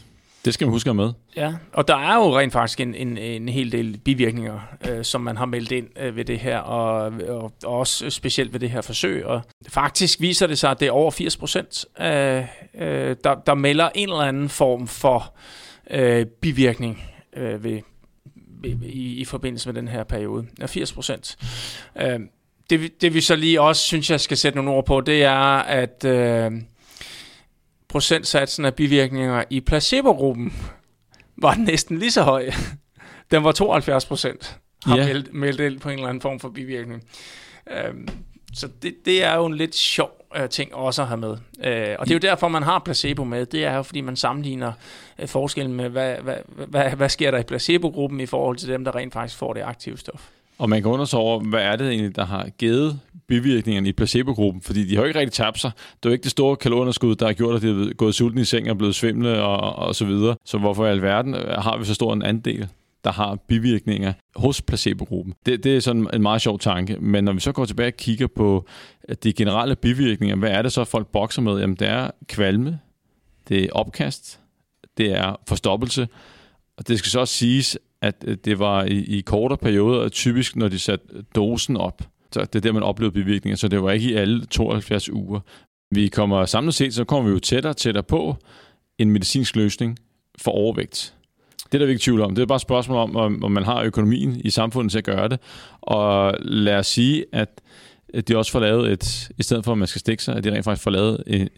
Det skal man huske at med. Ja, og der er jo rent faktisk en, en, en hel del bivirkninger, øh, som man har meldt ind øh, ved det her, og, og, og også specielt ved det her forsøg. Og faktisk viser det sig, at det er over 80 procent, øh, øh, der, der melder en eller anden form for øh, bivirkning øh, ved, ved, i, i forbindelse med den her periode. Ja, 80 procent. Øh, det, det vi så lige også synes, jeg skal sætte nogle ord på, det er, at... Øh, procentsatsen af bivirkninger i placebo-gruppen var næsten lige så høj. Den var 72 procent, har yeah. meldt, meldt ind på en eller anden form for bivirkning. Øhm, så det, det er jo en lidt sjov øh, ting også at have med. Øh, og det er jo derfor, man har placebo med. Det er jo, fordi man sammenligner øh, forskellen med, hvad, hvad, hvad, hvad sker der i placebo-gruppen i forhold til dem, der rent faktisk får det aktive stof. Og man kan undersøge over, hvad er det egentlig, der har givet bivirkningerne i placebo-gruppen, fordi de har jo ikke rigtig tabt sig. Det er jo ikke det store kalorunderskud, der har gjort, at de er gået sulten i seng og blevet svimle og, og så videre. Så hvorfor i alverden øh, har vi så stor en andel, der har bivirkninger hos placebo-gruppen? Det, det er sådan en meget sjov tanke. Men når vi så går tilbage og kigger på øh, de generelle bivirkninger, hvad er det så, folk bokser med? Jamen, det er kvalme, det er opkast, det er forstoppelse, og det skal så også siges, at øh, det var i, i kortere perioder, typisk når de satte dosen op. Så det er der, man oplevede bivirkninger, så det var ikke i alle 72 uger. Vi kommer samlet set, så kommer vi jo tættere og tættere på en medicinsk løsning for overvægt. Det er der vi ikke tvivl om. Det er bare et spørgsmål om, om man har økonomien i samfundet til at gøre det. Og lad os sige, at de også får lavet et, i stedet for at man skal stikke sig, at de rent faktisk får lavet en,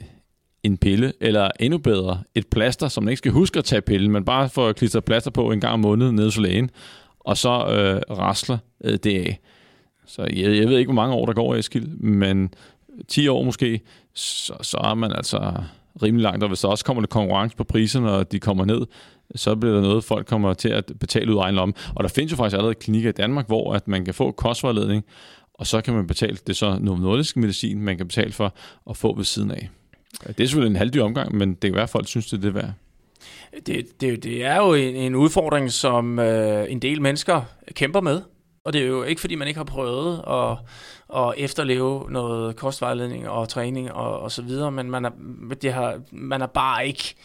en pille, eller endnu bedre, et plaster, som man ikke skal huske at tage pillen, men bare får klistret plaster på en gang om måneden nede hos lægen, og så øh, rasler øh, det af. Så jeg, jeg ved ikke, hvor mange år der går, Eskild, men 10 år måske, så, så er man altså rimelig langt. Og hvis der også kommer lidt konkurrence på priserne, og de kommer ned, så bliver der noget, folk kommer til at betale ud af egen lomme. Og der findes jo faktisk allerede klinikker i Danmark, hvor at man kan få kostvejledning, og så kan man betale, det er så noget nordisk medicin, man kan betale for at få ved siden af. Det er selvfølgelig en halvdyr omgang, men det kan være, at folk synes, det er det værd. Det, det, det er jo en, en udfordring, som øh, en del mennesker kæmper med. Og det er jo ikke, fordi man ikke har prøvet at, at efterleve noget kostvejledning og træning og, og så videre, men man er, det har, man er bare ikke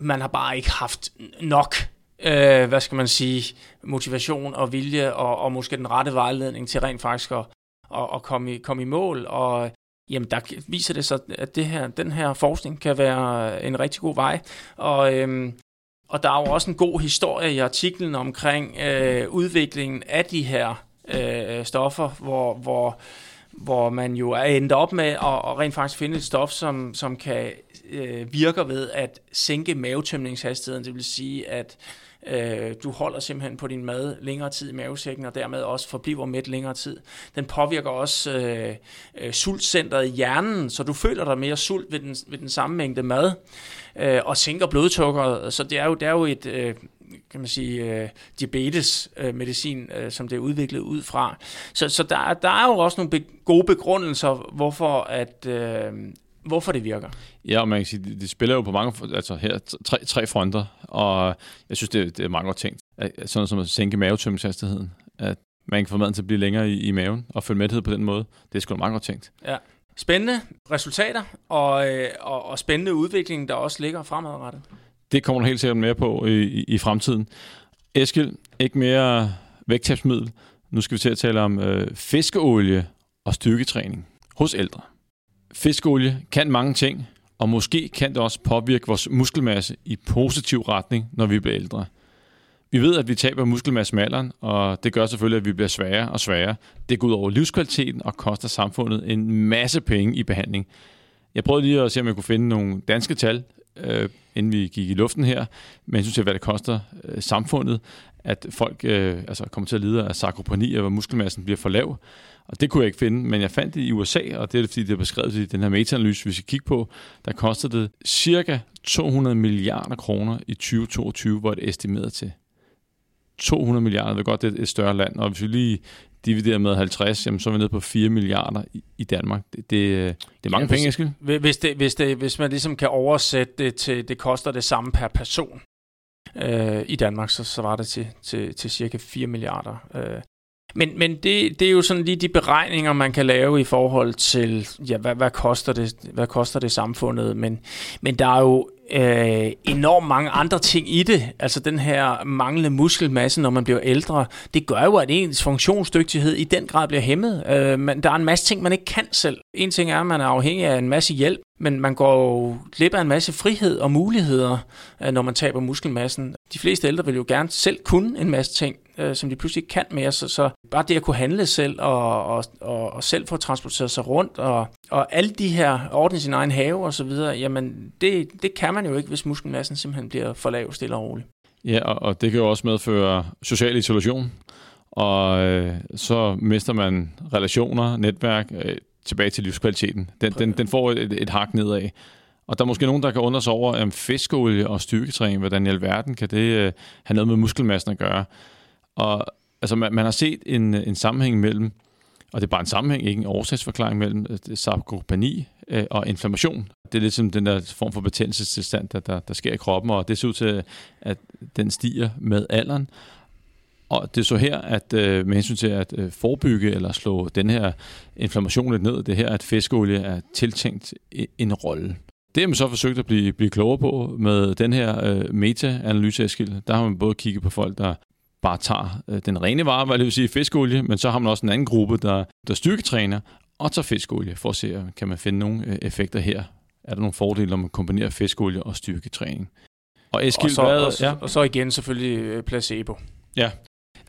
man har bare ikke haft nok øh, hvad skal man sige, motivation og vilje og, og måske den rette vejledning til rent faktisk at, at, at komme, i, komme i mål. Og jamen, der viser det sig, at det her, den her forskning kan være en rigtig god vej. Og øhm, og der er jo også en god historie i artiklen omkring øh, udviklingen af de her øh, stoffer, hvor, hvor, hvor man jo er endt op med at, at rent faktisk finde et stof, som, som kan øh, virke ved at sænke mavetømningshastigheden. Det vil sige, at øh, du holder simpelthen på din mad længere tid i mavesækken, og dermed også forbliver mæt længere tid. Den påvirker også øh, øh, sultcentret i hjernen, så du føler dig mere sult ved den, ved den samme mængde mad øh, og sænker blodsukkeret. Så det er jo, det er jo et, øh, kan man sige, øh, diabetes-medicin, øh, øh, som det er udviklet ud fra. Så, så der, der er jo også nogle be- gode begrundelser, hvorfor at, øh, hvorfor det virker. Ja, og man kan sige, det, det spiller jo på mange, altså her, tre, tre fronter, og jeg synes, det, det er meget godt tænkt. Sådan som at sænke mavetømningshastigheden, at man kan få maden til at blive længere i, i maven, og følge mæthed på den måde. Det er sgu meget godt tænkt. Ja. Spændende resultater og, øh, og, og spændende udvikling, der også ligger fremadrettet. Det kommer du helt sikkert mere på i, i, i fremtiden. Eskild, ikke mere vægttabsmiddel. Nu skal vi til at tale om øh, fiskeolie og styrketræning hos ældre. Fiskolie kan mange ting, og måske kan det også påvirke vores muskelmasse i positiv retning, når vi bliver ældre – vi ved, at vi taber muskelmasse med alderen, og det gør selvfølgelig, at vi bliver sværere og sværere. Det går ud over livskvaliteten og koster samfundet en masse penge i behandling. Jeg prøvede lige at se, om jeg kunne finde nogle danske tal, øh, inden vi gik i luften her, men jeg synes, hvad det koster øh, samfundet, at folk øh, altså kommer til at lide af sarkopeni, og hvor muskelmassen bliver for lav. Og det kunne jeg ikke finde, men jeg fandt det i USA, og det er fordi, det er beskrevet i den her metaanalyse, vi skal kigge på. Der kostede det cirka 200 milliarder kroner i 2022, hvor det er estimeret til. 200 milliarder, det er godt, det er et større land, og hvis vi lige dividerer med 50, jamen, så er vi nede på 4 milliarder i, Danmark. Det, det, det er mange ja, penge, Eskild. Hvis, det, hvis, det, hvis man ligesom kan oversætte det til, det koster det samme per person øh, i Danmark, så, så var det til, til, til cirka 4 milliarder. Øh. Men, men det, det er jo sådan lige de beregninger, man kan lave i forhold til, ja, hvad, hvad, koster, det, hvad koster det samfundet? Men, men der er jo øh, enormt mange andre ting i det. Altså den her manglende muskelmasse, når man bliver ældre, det gør jo, at ens funktionsdygtighed i den grad bliver hæmmet. Øh, men der er en masse ting, man ikke kan selv. En ting er, at man er afhængig af en masse hjælp, men man går jo glip af en masse frihed og muligheder, øh, når man taber muskelmassen. De fleste ældre vil jo gerne selv kunne en masse ting, øh, som de pludselig ikke kan mere. Så, så bare det at kunne handle selv og, og, og, og selv få transporteret sig rundt og, og alle de her ordne sin egen have og så videre, jamen det, det kan man jo ikke, hvis muskelmassen simpelthen bliver for lav, stille og roligt. Ja, og, og det kan jo også medføre social isolation, og øh, så mister man relationer, netværk, øh, tilbage til livskvaliteten. Den, den, den får et, et hak nedad. Og der er måske nogen, der kan undre sig over, om fiskeolie og styrketræning, hvordan i alverden kan det øh, have noget med muskelmassen at gøre. Og altså, man, man har set en, en sammenhæng mellem, og det er bare en sammenhæng, ikke en årsagsforklaring mellem øh, sarkopeni øh, og inflammation. Det er lidt som den der form for betændelsestilstand, der, der, der sker i kroppen, og det ser ud til, at den stiger med alderen. Og det er så her, at øh, med hensyn til at øh, forebygge eller slå den her inflammation lidt ned, det her, at fiskolie er tiltænkt en rolle. Det har man så forsøgt at blive, blive klogere på med den her øh, meta-analyse, Der har man både kigget på folk, der bare tager øh, den rene vare, hvad det vil sige fiskeolie, men så har man også en anden gruppe, der, der styrketræner og tager fiskeolie, for at se, kan man finde nogle øh, effekter her. Er der nogle fordele, når man kombinerer fiskeolie og styrketræning? Og, Eskild, og, så, hvad, og, ja. og så igen selvfølgelig øh, placebo. Ja,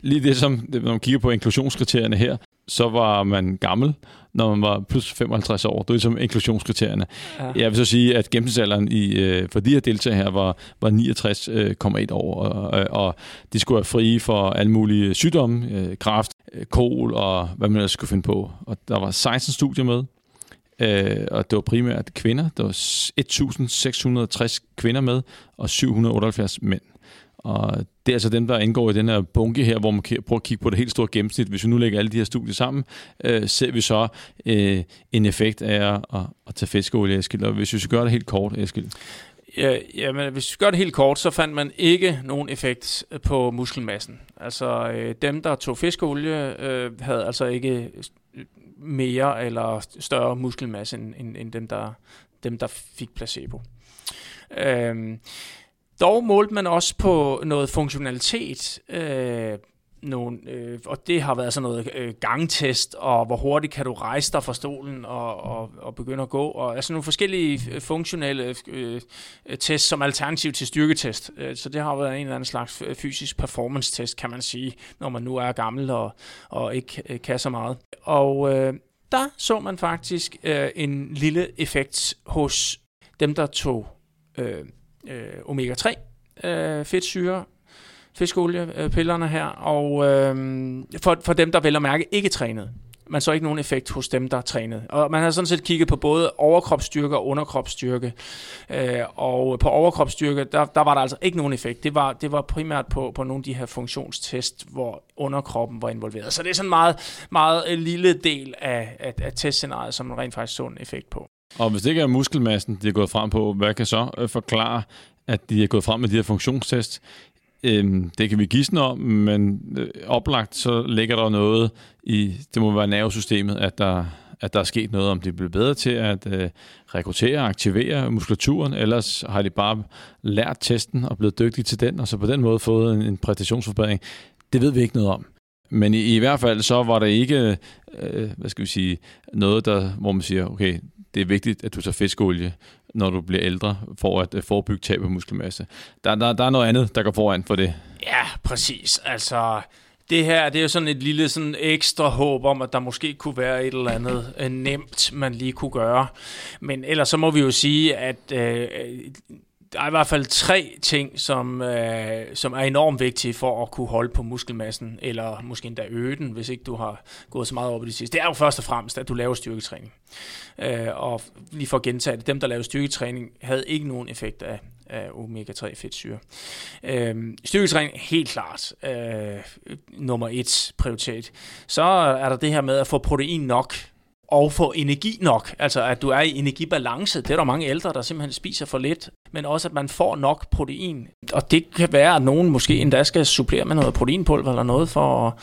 lige det som, når man kigger på inklusionskriterierne her, så var man gammel, når man var plus 55 år. Det er ligesom inklusionskriterierne. Ja. Jeg vil så sige, at gennemsnitsalderen i, øh, for de her deltagere her var, var 69,1 år, og, og de skulle være frie for alle mulige sygdomme, øh, kræft, øh, kol og hvad man ellers skulle finde på. Og der var 16 studier med, og det var primært kvinder. Der var 1.660 kvinder med, og 778 mænd. Og det er altså dem, der indgår i den her bunke her, hvor man prøver at kigge på det helt store gennemsnit. Hvis vi nu lægger alle de her studier sammen, øh, ser vi så øh, en effekt af at, at, at tage fiskeolie, Eskild. Og hvis vi skal gøre det helt kort, Eskild. Ja, men hvis vi gør det helt kort, så fandt man ikke nogen effekt øh, på muskelmassen. Altså øh, dem, der tog fiskeolie, øh, havde altså ikke øh, mere eller større muskelmasse end, end, end dem, der, dem, der fik placebo. Øh, dog målte man også på noget funktionalitet, øh, nogle, øh, og det har været sådan noget øh, gangtest, og hvor hurtigt kan du rejse dig fra stolen og, og, og begynde at gå, og altså nogle forskellige øh, funktionelle øh, tests som alternativ til styrketest. Øh, så det har været en eller anden slags øh, fysisk performance-test, kan man sige, når man nu er gammel og, og ikke kan så meget. Og øh, der så man faktisk øh, en lille effekt hos dem, der tog øh, øh, omega-3 øh, fedtsyre, fiskoliepillerne øh, her, og øh, for, for dem, der vel at mærke ikke trænede. Man så ikke nogen effekt hos dem, der trænede. Og man har sådan set kigget på både overkropsstyrke og underkropsstyrke. Øh, og på overkropsstyrke, der, der var der altså ikke nogen effekt. Det var, det var primært på, på nogle af de her funktionstest, hvor underkroppen var involveret. Så det er sådan en meget, meget øh, lille del af, af, af testscenariet, som man rent faktisk så en effekt på. Og hvis det ikke er muskelmassen, de er gået frem på, hvad kan så øh, forklare, at de er gået frem med de her funktionstest? Øhm, det kan vi gisne om, men øh, oplagt så ligger der noget i, det må være nervesystemet, at der, at der er sket noget, om de bliver bedre til at øh, rekruttere og aktivere muskulaturen, ellers har de bare lært testen og blevet dygtige til den, og så på den måde fået en, en præstationsforbedring. Det ved vi ikke noget om. Men i, i hvert fald så var der ikke, øh, hvad skal vi sige, noget, der, hvor man siger, okay, det er vigtigt, at du tager fiskolie, når du bliver ældre, for at øh, forebygge tab af muskelmasse. Der, der, der er noget andet, der går foran for det. Ja, præcis. Altså, det her det er jo sådan et lille sådan ekstra håb om, at der måske kunne være et eller andet øh, nemt, man lige kunne gøre. Men ellers så må vi jo sige, at øh, der er i hvert fald tre ting, som, øh, som er enormt vigtige for at kunne holde på muskelmassen, eller måske endda øge den, hvis ikke du har gået så meget op i det sidste. Det er jo først og fremmest, at du laver styrketræning. Øh, og lige for at gentage det, dem, der lavede styrketræning, havde ikke nogen effekt af, af omega-3 fedtsyre. Øh, styrketræning helt klart øh, nummer et prioritet. Så er der det her med at få protein nok og få energi nok. Altså at du er i energibalance. Det er der mange ældre, der simpelthen spiser for lidt. Men også at man får nok protein. Og det kan være, at nogen måske endda skal supplere med noget proteinpulver eller noget for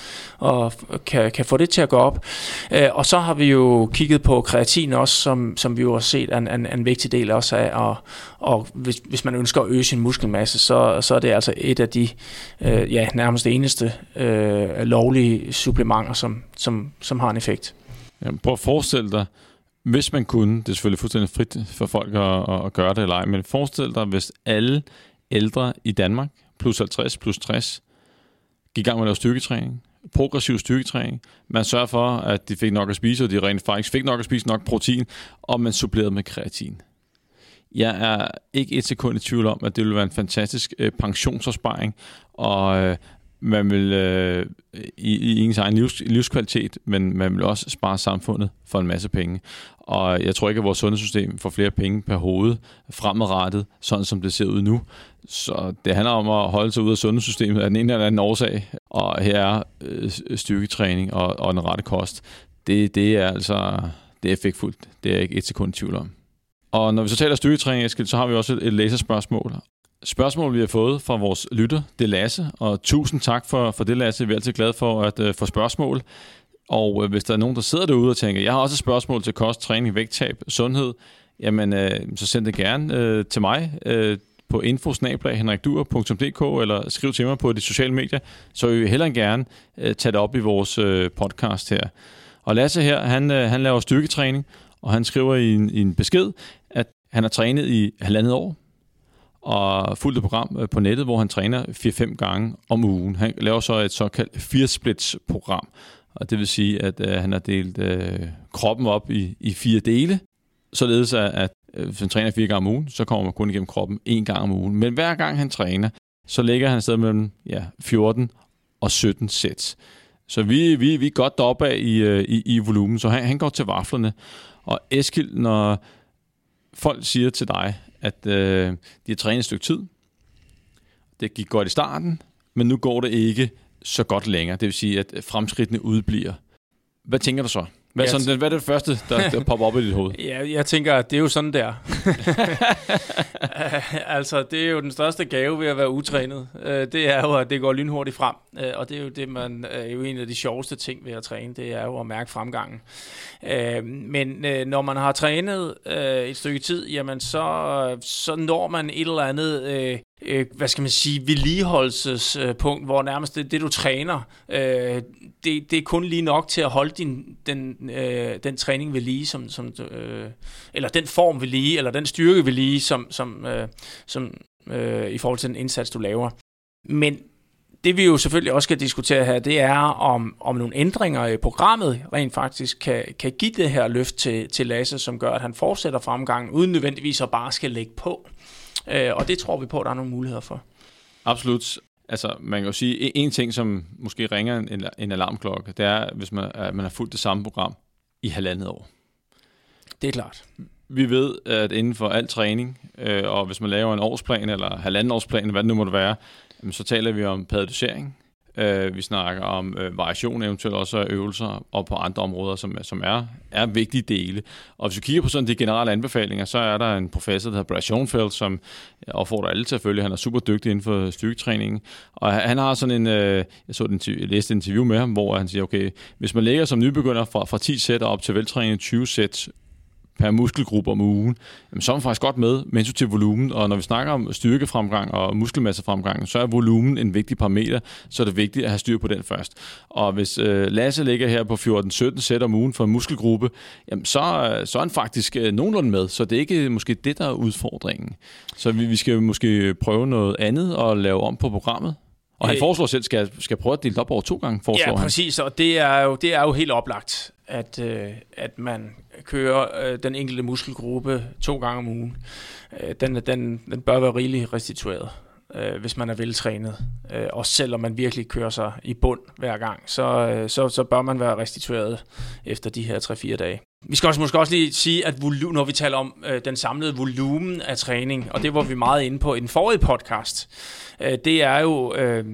at, at kan, kan få det til at gå op. Øh, og så har vi jo kigget på kreatin også, som, som vi jo har set er en, en, en vigtig del også af. Og, og hvis, hvis man ønsker at øge sin muskelmasse, så, så er det altså et af de øh, ja, nærmest eneste øh, lovlige supplementer, som, som, som har en effekt. Jamen, prøv at forestille dig, hvis man kunne, det er selvfølgelig fuldstændig frit for folk at, at gøre det eller ej, men forestil dig, hvis alle ældre i Danmark, plus 50, plus 60, gik i gang med at lave styrketræning, progressiv styrketræning. Man sørger for, at de fik nok at spise, og de rent faktisk fik nok at spise nok protein, og man supplerede med kreatin. Jeg er ikke et sekund i tvivl om, at det ville være en fantastisk øh, pensionsopsparing, og øh, man vil øh, i, i ens egen livs, livskvalitet, men man vil også spare samfundet for en masse penge. Og jeg tror ikke, at vores sundhedssystem får flere penge per hoved fremadrettet, sådan som det ser ud nu. Så det handler om at holde sig ud af sundhedssystemet af den ene eller anden årsag. Og her er øh, styrketræning og, og den rette kost. Det, det er altså det er effektfuldt. Det er jeg ikke et sekund i tvivl om. Og når vi så taler styrketræning, Eskild, så har vi også et, et læserspørgsmål spørgsmål, vi har fået fra vores lytter, det er Lasse. Og tusind tak for, for det, Lasse. Vi er altid glade for at uh, få spørgsmål. Og uh, hvis der er nogen, der sidder derude og tænker, jeg har også et spørgsmål til kost, træning, vægttab, sundhed, jamen uh, så send det gerne uh, til mig uh, på infosnablag.henrikdur.dk eller skriv til mig på de sociale medier, så vil vi hellere gerne uh, tage det op i vores uh, podcast her. Og Lasse her, han, uh, han laver styrketræning, og han skriver i en, i en besked, at han har trænet i halvandet år, og fuldt et program øh, på nettet, hvor han træner 4-5 gange om ugen. Han laver så et såkaldt 4-splits-program, og det vil sige, at øh, han har delt øh, kroppen op i, i fire dele, således at, at øh, hvis han træner fire gange om ugen, så kommer man kun igennem kroppen en gang om ugen. Men hver gang han træner, så ligger han sted mellem ja, 14 og 17 sæt. Så vi, vi, vi er godt deroppe af i, øh, i, i volumen, så han, han går til vaflerne. Og Eskild, når folk siger til dig, at øh, de har trænet et stykke tid. Det gik godt i starten, men nu går det ikke så godt længere. Det vil sige, at fremskridtene udbliver. Hvad tænker du så? Hvad er, sådan, hvad er det første, der, der popper op i dit hoved? Ja, jeg tænker, at det er jo sådan der. altså, det er jo den største gave ved at være utrænet. Øh, det er jo, at det går lynhurtigt frem. Øh, og det er jo det, man er jo en af de sjoveste ting ved at træne. Det er jo at mærke fremgangen. Øh, men når man har trænet et stykke tid, jamen så, så når man et eller andet øh, hvad skal man sige, vedligeholdelsespunkt, hvor nærmest det, det du træner, øh, det, det er kun lige nok til at holde din, den, øh, den træning ved lige, som, som, øh, eller den form ved lige, eller den styrke ved lige, som, som, øh, som øh, i forhold til den indsats, du laver. Men det vi jo selvfølgelig også skal diskutere her, det er, om, om nogle ændringer i programmet rent faktisk kan, kan give det her løft til, til Lasse, som gør, at han fortsætter fremgangen, uden nødvendigvis at bare skal lægge på. Øh, og det tror vi på, at der er nogle muligheder for. Absolut. Altså, man kan jo sige, en ting, som måske ringer en, en alarmklokke, det er, hvis man, at man har fulgt det samme program i halvandet år. Det er klart. Vi ved, at inden for al træning, øh, og hvis man laver en årsplan eller halvanden årsplan, hvad det nu måtte være, så taler vi om periodisering, Øh, vi snakker om øh, variation, eventuelt også øvelser, og på andre områder, som, som er, er vigtige dele. Og hvis vi kigger på sådan de generelle anbefalinger, så er der en professor, der hedder Brad Schoenfeld, som opfordrer alle til at følge. Han er super dygtig inden for styrketræning. Og han har sådan en, øh, jeg så den, jeg læste et interview med ham, hvor han siger, okay, hvis man lægger som nybegynder fra, fra 10 sæt op til veltræning 20 sæt per muskelgruppe om ugen, jamen, så er man faktisk godt med med hensyn til volumen. Og når vi snakker om styrkefremgang og muskelmassefremgang, så er volumen en vigtig parameter, så er det vigtigt at have styr på den først. Og hvis øh, Lasse ligger her på 14-17 sæt om ugen for en muskelgruppe, jamen, så, så er han faktisk øh, nogenlunde med. Så det er ikke måske det, der er udfordringen. Så vi, vi skal måske prøve noget andet og lave om på programmet. Og han øh, foreslår selv, skal, skal prøve at dele op over to gange, foreslår Ja, præcis, han. og det er jo, det er jo helt oplagt, at, øh, at man kører øh, den enkelte muskelgruppe to gange om ugen. Øh, den, den, den bør være rigeligt restitueret, øh, hvis man er veltrænet. Øh, også selvom man virkelig kører sig i bund hver gang, så, øh, så, så bør man være restitueret efter de her 3-4 dage. Vi skal også måske også lige sige, at volu- når vi taler om øh, den samlede volumen af træning, og det var vi meget inde på i den forrige podcast, øh, det er jo... Øh,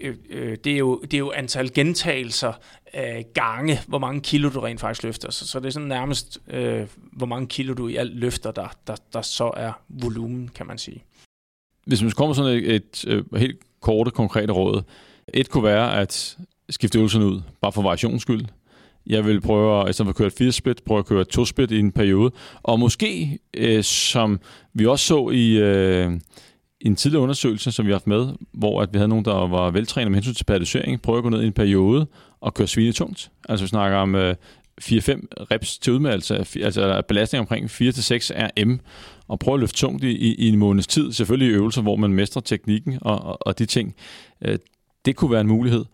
øh, øh det, er jo, det er jo antal gentagelser øh, gange, hvor mange kilo du rent faktisk løfter. Så, så det er sådan nærmest, øh, hvor mange kilo du i alt løfter, der, der, der så er volumen, kan man sige. Hvis man kommer sådan et, et, et helt korte, konkrete råd. Et kunne være at skifte øvelserne ud, bare for variations skyld. Jeg vil prøve, at, i stedet for at køre et 4 split, prøve at køre et 2 split i en periode. Og måske, øh, som vi også så i, øh, i en tidligere undersøgelse, som vi har haft med, hvor at vi havde nogen, der var veltrænet med hensyn til periodisering, prøve at gå ned i en periode og køre svine tungt. Altså vi snakker om øh, 4-5 reps til udmeldelse, altså belastning omkring 4-6 RM, og prøve at løfte tungt i, i, i en måneds tid. Selvfølgelig øvelser, hvor man mestrer teknikken og, og, og de ting. Øh, det kunne være en mulighed.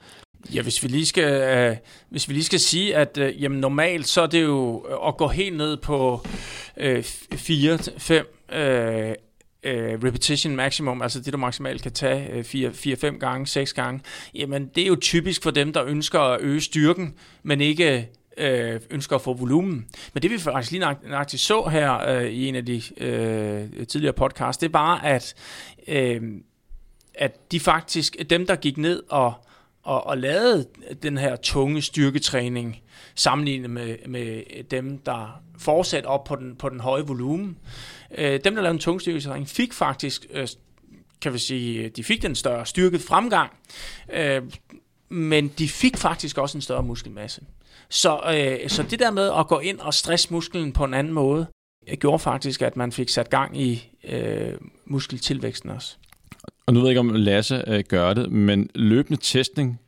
Ja, hvis vi lige skal, øh, hvis vi lige skal sige, at øh, jamen, normalt så er det jo at gå helt ned på øh, 4-5 øh, øh, repetition maximum, altså det du maksimalt kan tage øh, 4-5 gange, 6 gange, jamen det er jo typisk for dem, der ønsker at øge styrken, men ikke øh, ønsker at få volumen. Men det vi faktisk lige nøjagtigt så her øh, i en af de øh, tidligere podcasts, det er bare, at, øh, at de faktisk, dem der gik ned og, og, og lavede den her tunge styrketræning, sammenlignet med, med dem, der fortsat op på den, på den høje volumen, øh, dem der lavede en tung styrketræning, fik faktisk øh, kan vi sige, de fik den større styrket fremgang, øh, men de fik faktisk også en større muskelmasse. Så, øh, så det der med at gå ind og stresse musklen på en anden måde, øh, gjorde faktisk, at man fik sat gang i øh, muskeltilvæksten også. Og nu ved jeg ikke, om Lasse øh, gør det, men løbende testning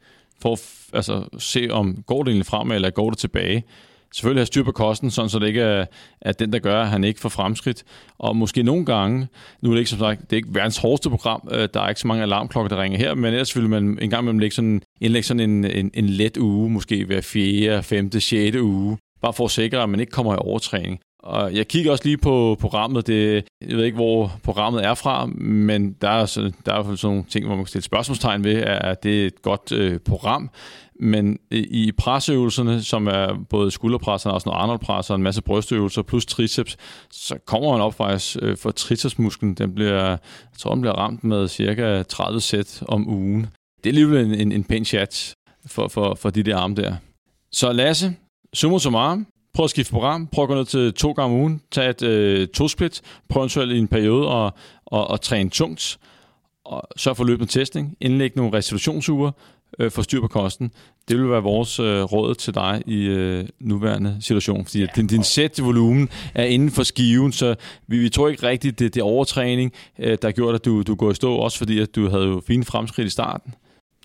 for at altså, se, om går det egentlig frem, eller går det tilbage. Selvfølgelig have styr på kosten, sådan så det ikke er, er den, der gør, at han ikke får fremskridt. Og måske nogle gange, nu er det ikke som sagt, det er ikke verdens hårdeste program, øh, der er ikke så mange alarmklokker, der ringer her, men ellers vil man en gang imellem lægge sådan, indlægge sådan en, en, en let uge, måske hver fjerde, femte, sjette uge, bare for at sikre, at man ikke kommer i overtræning. Og jeg kigger også lige på programmet. Det, jeg ved ikke, hvor programmet er fra, men der er, så, der er i hvert fald sådan nogle ting, hvor man kan stille spørgsmålstegn ved, at det er et godt øh, program. Men i presøvelserne, som er både skulderpresser og også noget Arnold-presser, en masse brystøvelser plus triceps, så kommer man op faktisk øh, for tricepsmusklen. Den bliver, jeg tror, den bliver ramt med cirka 30 sæt om ugen. Det er alligevel en, en, en pæn chat for, for, for de der arme der. Så Lasse, summa summarum, prøv at skifte program, prøv at gå ned til to gange om ugen, tag et øh, to-split, prøv eventuelt i en periode og, og, og træne tungt, og sørg for løbende testning, indlæg nogle restitutionsuger, øh, få styr på kosten. Det vil være vores øh, råd til dig i øh, nuværende situation, fordi ja, din, din sæt volumen er inden for skiven, så vi, vi tror ikke rigtigt, det, det er overtræning, øh, der gjort, at du, du går i stå, også fordi at du havde jo fine fremskridt i starten.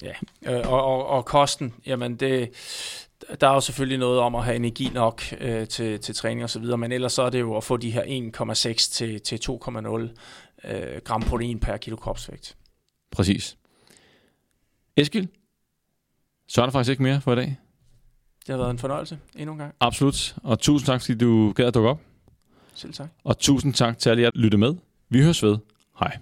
Ja, øh, og, og, og kosten, jamen det, der er jo selvfølgelig noget om at have energi nok øh, til, til træning og så videre, men ellers så er det jo at få de her 1,6 til, til 2,0 øh, gram protein per kilo kropsvægt. Præcis. Eskild, så er der faktisk ikke mere for i dag. Det har været en fornøjelse endnu en gang. Absolut, og tusind tak, fordi du gad at dukke op. Selv tak. Og tusind tak til alle jer, der lyttede med. Vi høres ved. Hej.